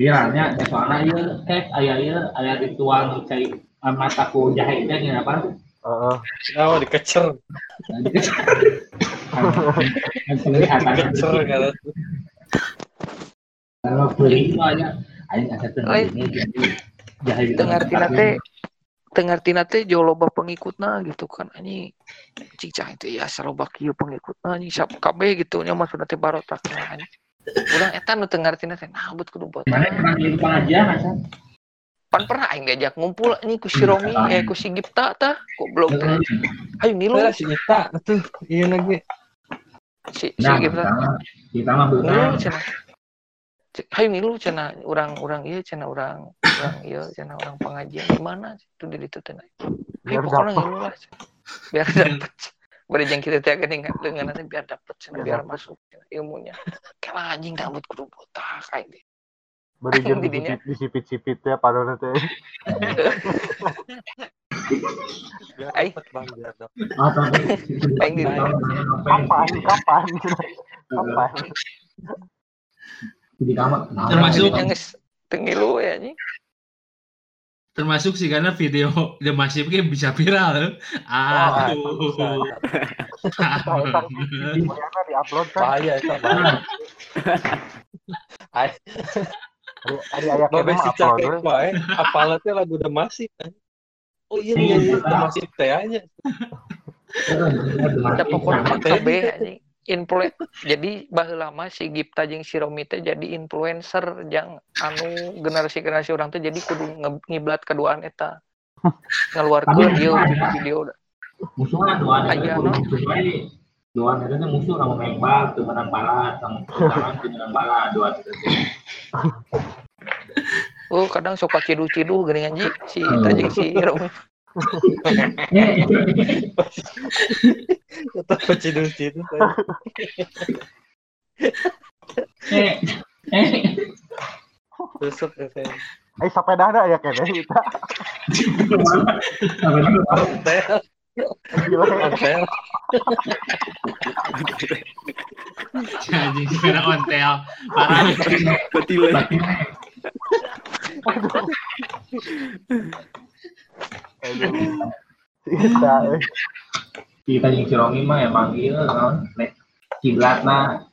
Viralnya soalnya iya tek aya iya aya ritual nu cai ah, mataku jahe teh gini apa heeh Oh, dikecer. Kan Dikecer kan. kalau beli aing asa jahe dengar tina teh dengar tina teh jauh loba pengikutna gitu kan anjing. Cing cah itu ya saroba kieu pengikutna anjing sap kabeh gitu. Nya mah sudah teh barotak nah, anjing. Urang eta nu teu ngartina teh nah bet kudu buat mana pernah di pengajian asa pan pernah aing diajak ngumpul anjing ku si Romi eh ku si Gipta tah goblok teh. Ayo nilu Lah si Ita tuh. Iya lagi. si si nah Gipta. kita mah hayu nilu cenah urang-urang ieu cenah urang urang ieu cenah urang pengajian. Di mana itu di ditu teh hayu biar pokoknya ngilu lah biar [laughs] dapat bari jeung kita teh dengan dengan nanti biar dapat cenah biar masuk cenah ilmunya. Kela anjing rambut kudu botak aing teh beri [laughs] jeung Didinya. disipit-sipit ya padahal teh [laughs] Biar Ai. dapet bang biar dapet. apa Aing di- kapan kapan? Kapan di kamar? Termasuk- Jadinya geus teu ngilu ya anjing termasuk sih karena video The Massive Game bisa viral. Aduh. Kemudiannya di-upload kan Bahaya itu hari ayah Babe si cakep bae. Apalah teh lagu The Massive. kan. Oh iya nyanyi The Massive teh aja. ada pokoknya anjing influ jadi baheula mah si Gipta jeung si Romi teh jadi influencer yang anu generasi-generasi orang teh jadi kudu nge- ngiblat keduaan eta. [laughs] Ngeluarkeun ieu video musuhnya doa Aya, no? musuhnya doa itu musuh kamu main bal tuh menang bala tuh menang bala doa itu oh kadang suka cidu-cidu geuning anjing si eta jeung si [laughs] Romi [laughs] Tetap cidus-cidus. Eh, eh. Tusuk FM. Eh sepeda ada ya kayaknya kita. Ontel. Anjing sepeda ontel. Parah. Betile. Kita. Kita yang Cirongi mah emang iya non nek kiblat nah.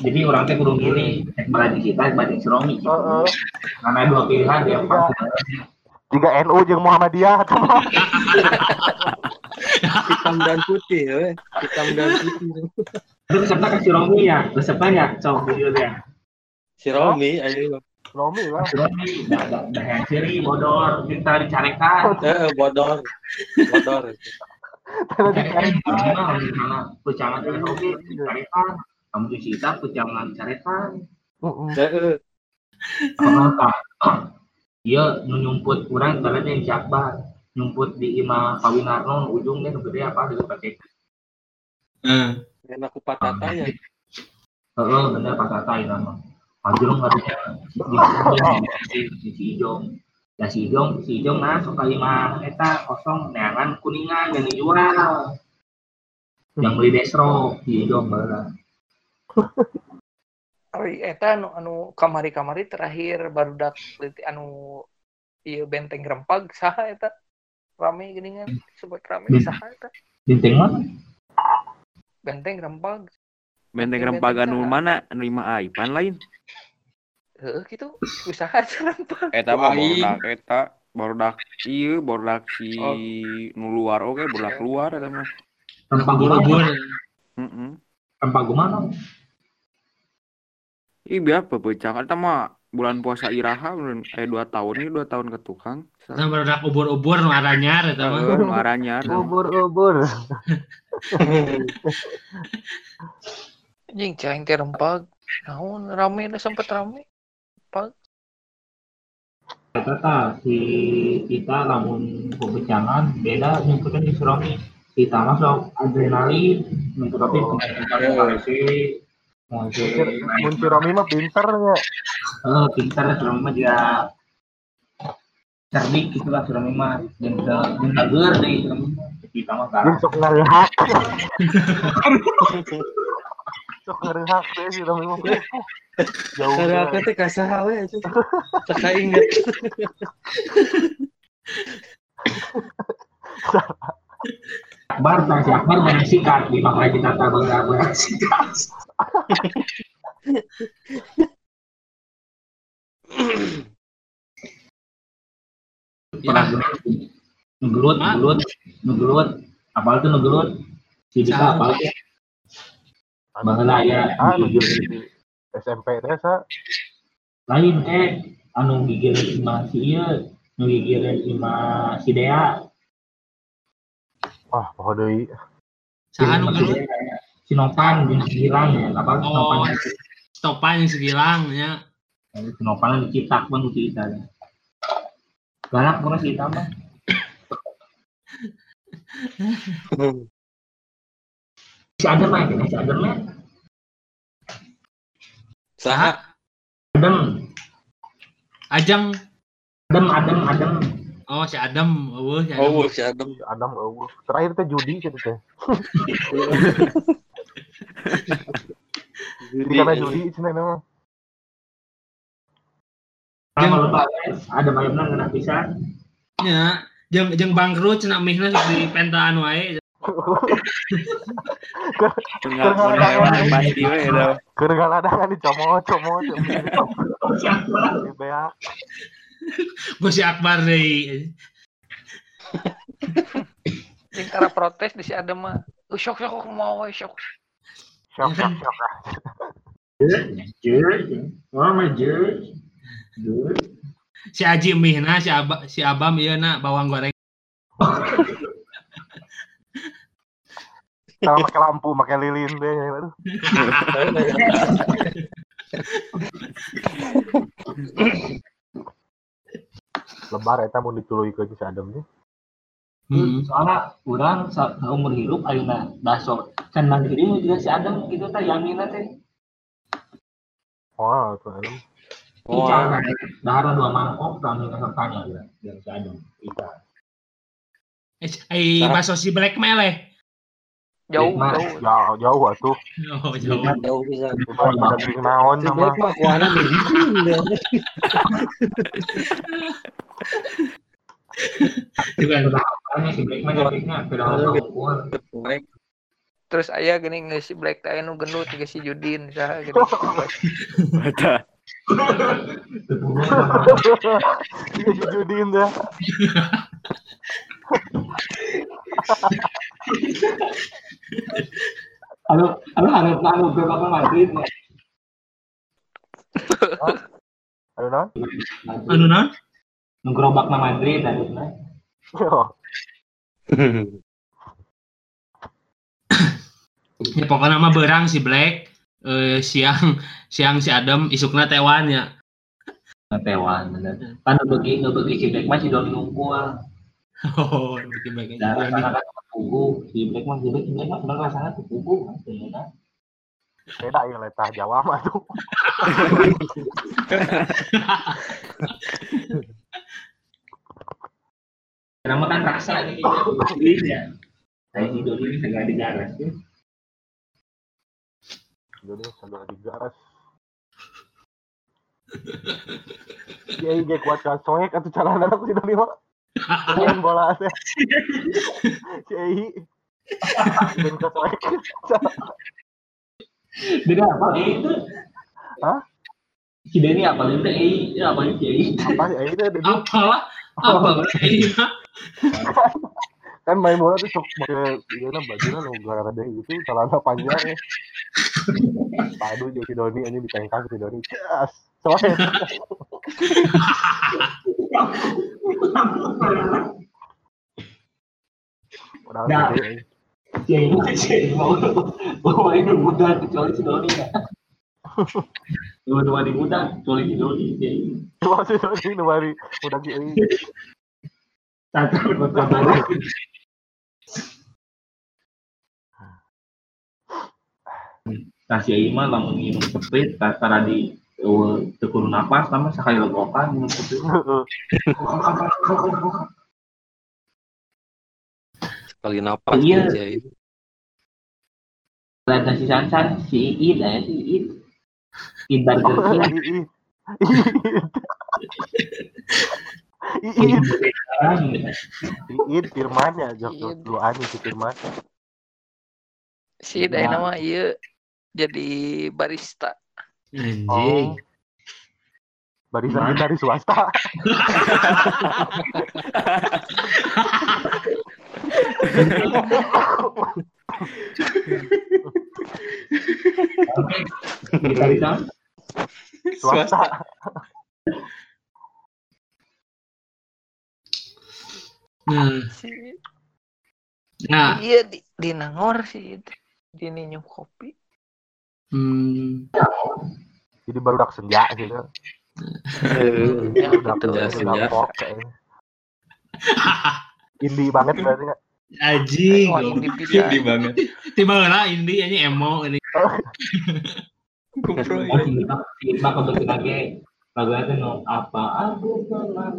Jadi orang teh kudu milih nek kita balik Cirongi. Heeh. Karena dua pilihan dia Iya. Jika NU jeung Muhammadiyah. [laughs] Hitam dan putih, we. Hitam dan putih. Terus resepnya ke Cirongi ya, resepnya ya, cok video dia. Si Romi, ayo. Romi lah. Siri bodor, kita dicarekan. Eh, bodor. Bodor. Terus dicari. Gimana misalnya pecangan itu oke dicarekan, kamu disita pecangan dicarekan. Heeh. Heeh. Kenapa? Iya nu nyumput kurang ibaratnya yang Jakbar nyumput di Ima Pawinarno nu ujung deh nu gede apa di pakai Eh, Enak ku patata ya. Heeh, bener Pak Tata itu mah. Majrung katanya si si si Ijong. Ya si Ijong, si Ijong nah suka lima eta kosong neangan kuningan yang dijual. Yang beli destro si Ijong baheula. [laughs] Ari eta anu anu kamari-kamari terakhir barudak leutik anu ieu benteng rempag saha eta? Rame geuningan sebut rame Hmm. saha eta? Binteng mana? Benteng rempag. Benteng Benteng rempag anu mana? Anu lima aipan lain. Heeh gitu. Usaha eta rempag. Eta mah barudak eta barudak ieu barudak si Oh. nu luar oke barudak luar eta mah. Rempah ubur-ubur. gimana? Heeh. Rempah gimana? Ih biar pepecah eta mah bulan puasa iraha eh dua tahun ini dua tahun ke tukang. Nah, barudak ubur-ubur nu aranyar eta mah. Aranyar. Ubur-ubur. [laughs] [laughs] Anjing cai teh rempag. Naon rame dah sempet rame. Rempag. Eta tah si kita lamun pepecangan beda nyumputnya di Suromi. Kita mah sok adrenalin, tapi KWC, mau Mun si Romi mah pinter ya. Eh, pintar Suromi mah juga cerdik gitu lah Suromi mah dan ke dan deh Suromi mah. kita mah garang sok ngarehak. [laughs] Sok ngarehak teh si Romi mah. Jauh. Aku teh kasaha we. Teka inget. Akbar si Akbar banyak sikat di makanya kita tak sikat [clears throat] pernah ngegelut ngegelut ngegelut apal tuh ngegelut si Dika Saha? apal tuh Baheula ya Anu di- di SMP teh sa. lain eh anu gigireun ima si ieu nu gigireun ima si Dea Wah, poho deui. Saha nu gelut? si Nopan jeung si Gilang ya apa si Oh. Nopan Stopan yang segilang nya. si Nopan dicitak pun si Ita galak [laughs] pun si Ita mah si Adem aja si Adem ya Saha? Adem Ajang. Adem Adem Adem Oh, si Adam. Eueuh, si Adam. Oh, si Adam. Adam eueuh. Terakhir teh judi gitu teh. [laughs] Judi cenah nama. Kalau lupa ada banyak menang kena pisan Ya, jeung jeung bangkrut cenah mihna di pentaan wae. We. Keur dicomot-comot. Di. Bos Akbar cara protes di si ada mah. Uh, syok syok mau we syok. Syok syok syok. Jujur, mama jujur, jujur. Si Aji mihna si Aba, si Abam ieu na bawang goreng. [laughs] Cara pakai lampu, pakai lilin deh. Aduh. Lebar eta mau dituluy ke si Adam teh. Hmm. Soalnya orang umur hidup ayeuna baso can mandiri mah juga si Adam gitu teh Yamina teh Wah, tuh Adam. Dahara dua mangkok kami kesertanya gitu yang si Adam Ica Eh, bakso si Black Mele. Jauh, Nah, jauh. Jauh, jauh atuh. Oh, jauh. Jauh bisa. Bikin naon sama. Mah. Terus ayah gini nggak si Black teh nu gendut tiga si Judin gini. Mata. Iya judin dah. [laughs] halo halo halo halo berapa Madrid Aduh naon? Anu nah? ngerobak nama Madrid tadi Yo. Ya, pokoknya mah berang si Black. Eh, siang siang si Adam isukna tewan ya. tewan bener kan bagi bagi si Black mah si Doni Unggul Oh, bikin dan aja. anak kubu si Black mah si Black si Black mah sebenarnya rasanya tuh kubu kan sebenarnya Beda yang letah Jawa mah tuh. [laughs] Nama kan rasa nih ya. Saya Doni ini segala di garas ya. Jadi segala di garas. Ya iya kuat kan soek atau cara anak si Doni mah. Main bola teh. Si Ei. Ben ka soek. Beda apa itu? Hah? Si Deni apa itu? Eh, itu apa itu? Eh, Apa si Ei teh Deni? Apalah? Apa? [laughs] Eh, kan main bola tuh sok pakai iya nah bajunya nu gara deh gitu celana panjang ya. Padu jadi Doni ini ditengkang si Doni. Yes. Padahal Nah. si ini si mau ini muda kecuali si Doni ya. Dua-dua di muda kecuali si Doni. Si ini. Cuma si Doni si. Satu. Nah si Ai mah lamun minum seprit, tara di tekur napas, sama sekali legokan. Sekali napas Iya. aja. Lain si Sansan, si lah ya, si Iit. Iit Burger King. Ii. Ii. Iit Firman ya, jok Iit. dulu ani si Firman. Si Dai nama iya jadi barista. Anjing. Barisan kita di swasta. Swasta. Nah, Si nah, iya di, di Nangor sih itu. Di minum kopi. Hmm, Jadi baru dak senja gitu. Eh, Udah betul, udah senja. kayaknya. Indie banget berarti nggak? anjing. Wah, goblok. ini bisa. Di banget. Tiba lah ini ini emo ini. Kupro. Mah kebetulan lagi lagu itu no apa aku pernah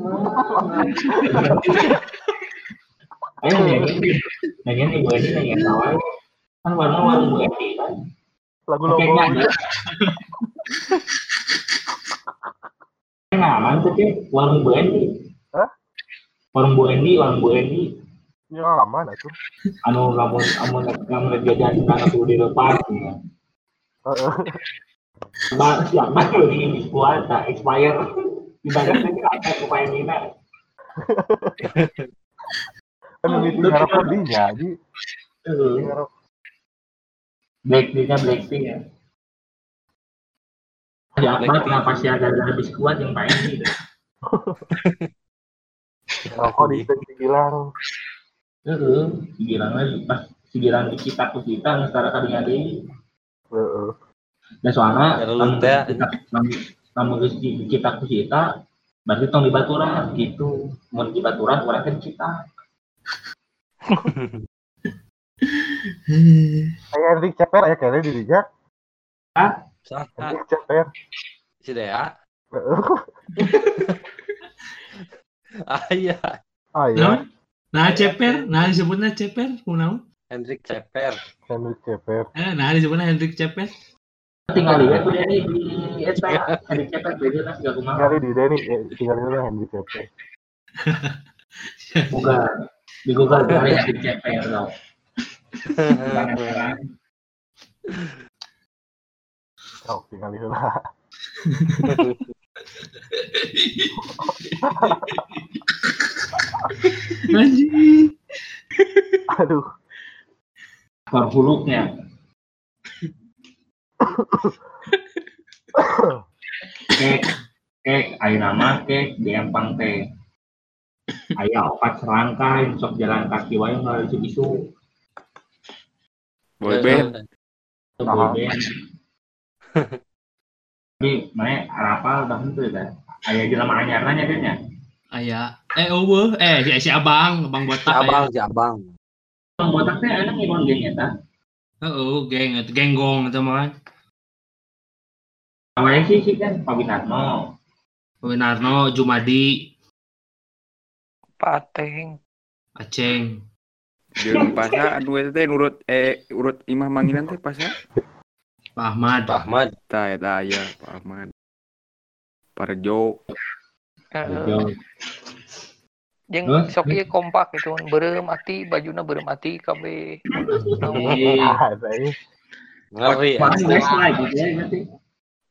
Ayo nyanyi, nyanyi nih gue ini nyanyi tawa kan warna warna gue ini kan. Lagu nyanyi. Ngaman tuh sih warung Bu Endi. Hah? Warung Bu Endi, warung Bu Endi. Ya aman atuh. Anu lamun lamun lamun jajan di sana tuh di depan. Heeh. Mbak siapa tuh di kuat tak expire. Nanti apa supaya mina. Kan ini tinggal kodinya, jadi tinggal Blackpink Blackpink ya. Ya apa? Kenapa sih ada habis kuat yang Pak Endi? rokok di dibilang. Heeh, sigiran lagi. Pas sigiran di kita ke kita sekarang kali ada Heeh. dan soalnya kita namun- namun di kita ke kita berarti tong di baturan gitu. Mau di baturan orang kan kita [laughs] Aya Hendrik Ceper aya kene di. Saha? Hendrik Ceper. Si Dea. [laughs] Ah iya. Ah Nah, nah ceper, nah disebutnya ceper, kunaon? Hendrik Ceper. Hendrik Ceper. Eh, nah disebutnya Hendrik Ceper. tinggal lihat tuh Denny di eta di cepet beda kan gak kumaha Tinggal di Denny, eh, tinggal di Hendrik Ceper. buka di Google cari di cepet dong Tinggal di lah. Anjing. Aduh. Kor huluknya kek kek ayo nama kek di empang teh ayo opat serangkai sok jalan kaki wae nggak isu isu Boy band. tapi mana arapal udah itu ya ayo jelema anyarnya kan ya Aya, eh eueuh, eh si, si Abang, Abang botak. Abang, si Abang. Bang botak teh enak ngibon geng eta Heeh, geng itu genggong itu mah kan. awalnya sih sih kan Pak Winarno Winarno, Jumadi, Pateng. Aceng. Jeung pasa anu teh nurut eh urut imah manggilan teh pasa. Pak Ahmad. Pak Ahmad. Tah eta aya Pak Ahmad. Parjo. Heeh. Jeung Terus? sok ieu kompak gitu beureum ati bajuna beureum ati kabeh. Ngeri. Ya.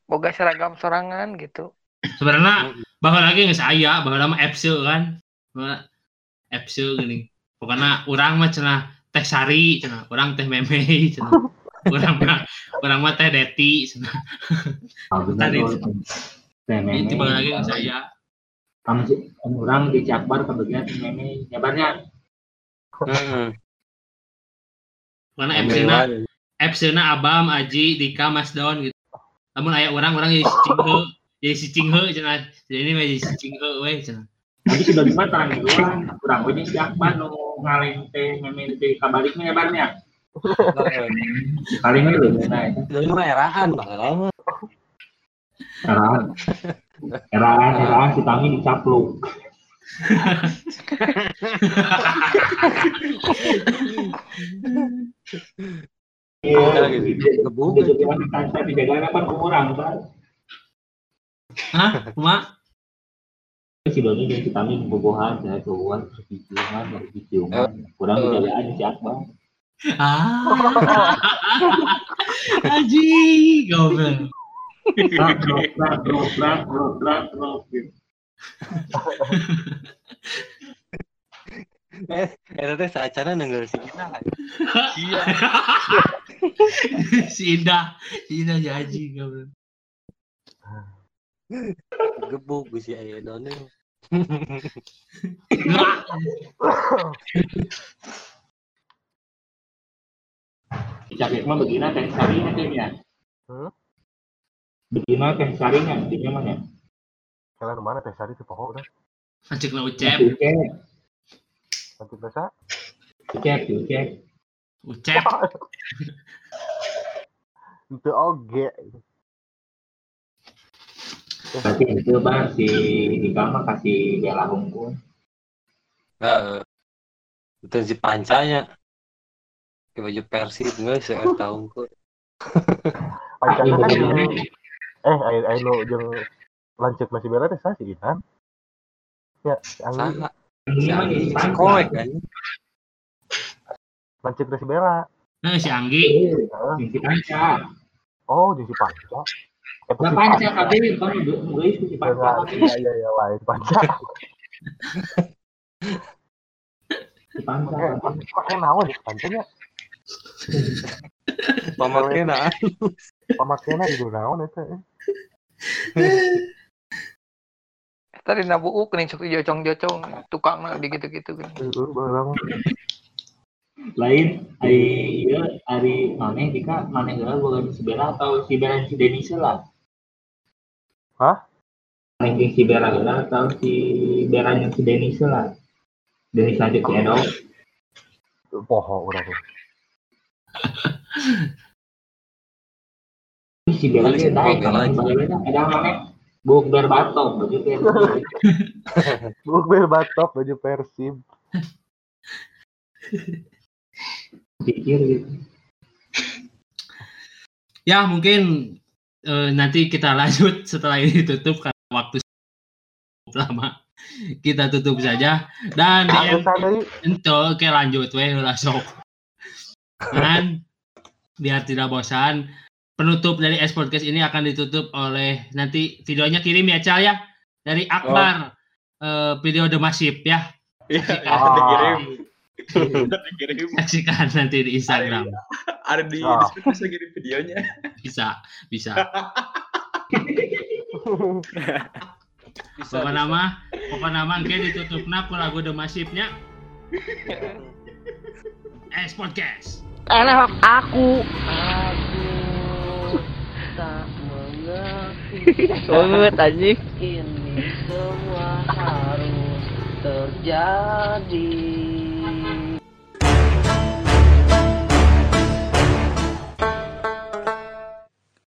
Boga seragam sorangan gitu. Sebenarnya bahkan lagi nggak saya, bahkan lama FC kan, FC gini. Pokoknya orang mah cenah teh sari, cenah orang teh meme, cenah. [laughs] Orang mah orang mah teh deti, cenah. Ah, Tadi. Teh meme. Bahkan lagi saya. Kamu sih orang di Jakbar kebagian teh meme nyabarnya. Karena FC na FC na Abam, Aji, Dika, Mas Don gitu. Namun aya orang orang jadi si cinghe, jadi si cinghe cenah. Jadi ini mah jadi si cinghe we cenah. Tapi sudah lima terang duluan, kurang punya si Akbar nu ngaleng teh kabalik nyabarnya. Kali ini loh, nah Dari mah erahan Bang. Lama. eraan, eraan, eraan si Tami dicapluk. Gitu. Udah jadi kancah dijaga apa kurang, Pak? Hah? Cuma Si Doni dan si Tami bobohan, saya keluar ciuman, dari ciuman, kurang dijagaan si Akbar. ah. [laughs] Aji, goblok. Eh, eta teh saacana nenggeul si kita. Iya. [laughs] si Indah, si Indah jaji goblok. Gebuk si aya done. Cakit mah begina teh saringan teh ya. Hmm? Begina teh saringan, di mana? Kalian mana teh sari teh poho udah. Acek na ucep, Ucep, Nanti biasa. ucep, ucep. ucep. [laughs] Itu oge. Tapi itu bang si Dika mah kasih bela hukum. Heeh. Itu si pancanya. Ke baju Persib geus saya tahu kok. [laughs] Pancana kan eh ayo ayo nu jeung lanceuk masih bela teh sih kan. Ya, si Anggi Saha? Ini mah jadi Si koek kan. masih bela. Nah, si Anggi. Si panca. Oh, si Panca. Si panca tapi kan udah guys si panca. Iya iya iya lain Panca. Si panca. Pakai naon ya Pancanya? Pamakena. Pamakena di naon eta. eh. Tadi nabuuk nih sok jocong-jocong tukang di gitu-gitu kan. Heeh, baheula mah. Lain hari iya hari mana Dika mana geus bukan si Bella atau si Bella si Denis lah. Hah? Ranking si Bella geus atau si Bella yang si Denis lah. Denis lanjut si Edo. Poho urang teh. Si Bella Paling dia naik aja. Bella kadang mana buk ber batok baju kayak [laughs] Bukber batok baju Persib. [laughs] pikir gitu. Ya mungkin eh, nanti kita [laughs] lanjut setelah ini tutup karena waktu cukup lama. Kita tutup saja dan ada Ento, oke lanjut weh lah sok. Dan biar tidak bosan, penutup dari S Podcast ini akan ditutup oleh nanti videonya kirim ya Cal ya dari Akbar eh, video The Masif ya. Iya, ada dikirim. Dikirim. Saksikan nanti di Instagram. Ada di deskripsi bisa kirim videonya. Bisa, bisa. Bisa, bisa. nama, pokok nama kayak ditutup ku lagu The Masifnya S Podcast. Enak aku. tak mengerti Banget anjing. ini semua harus terjadi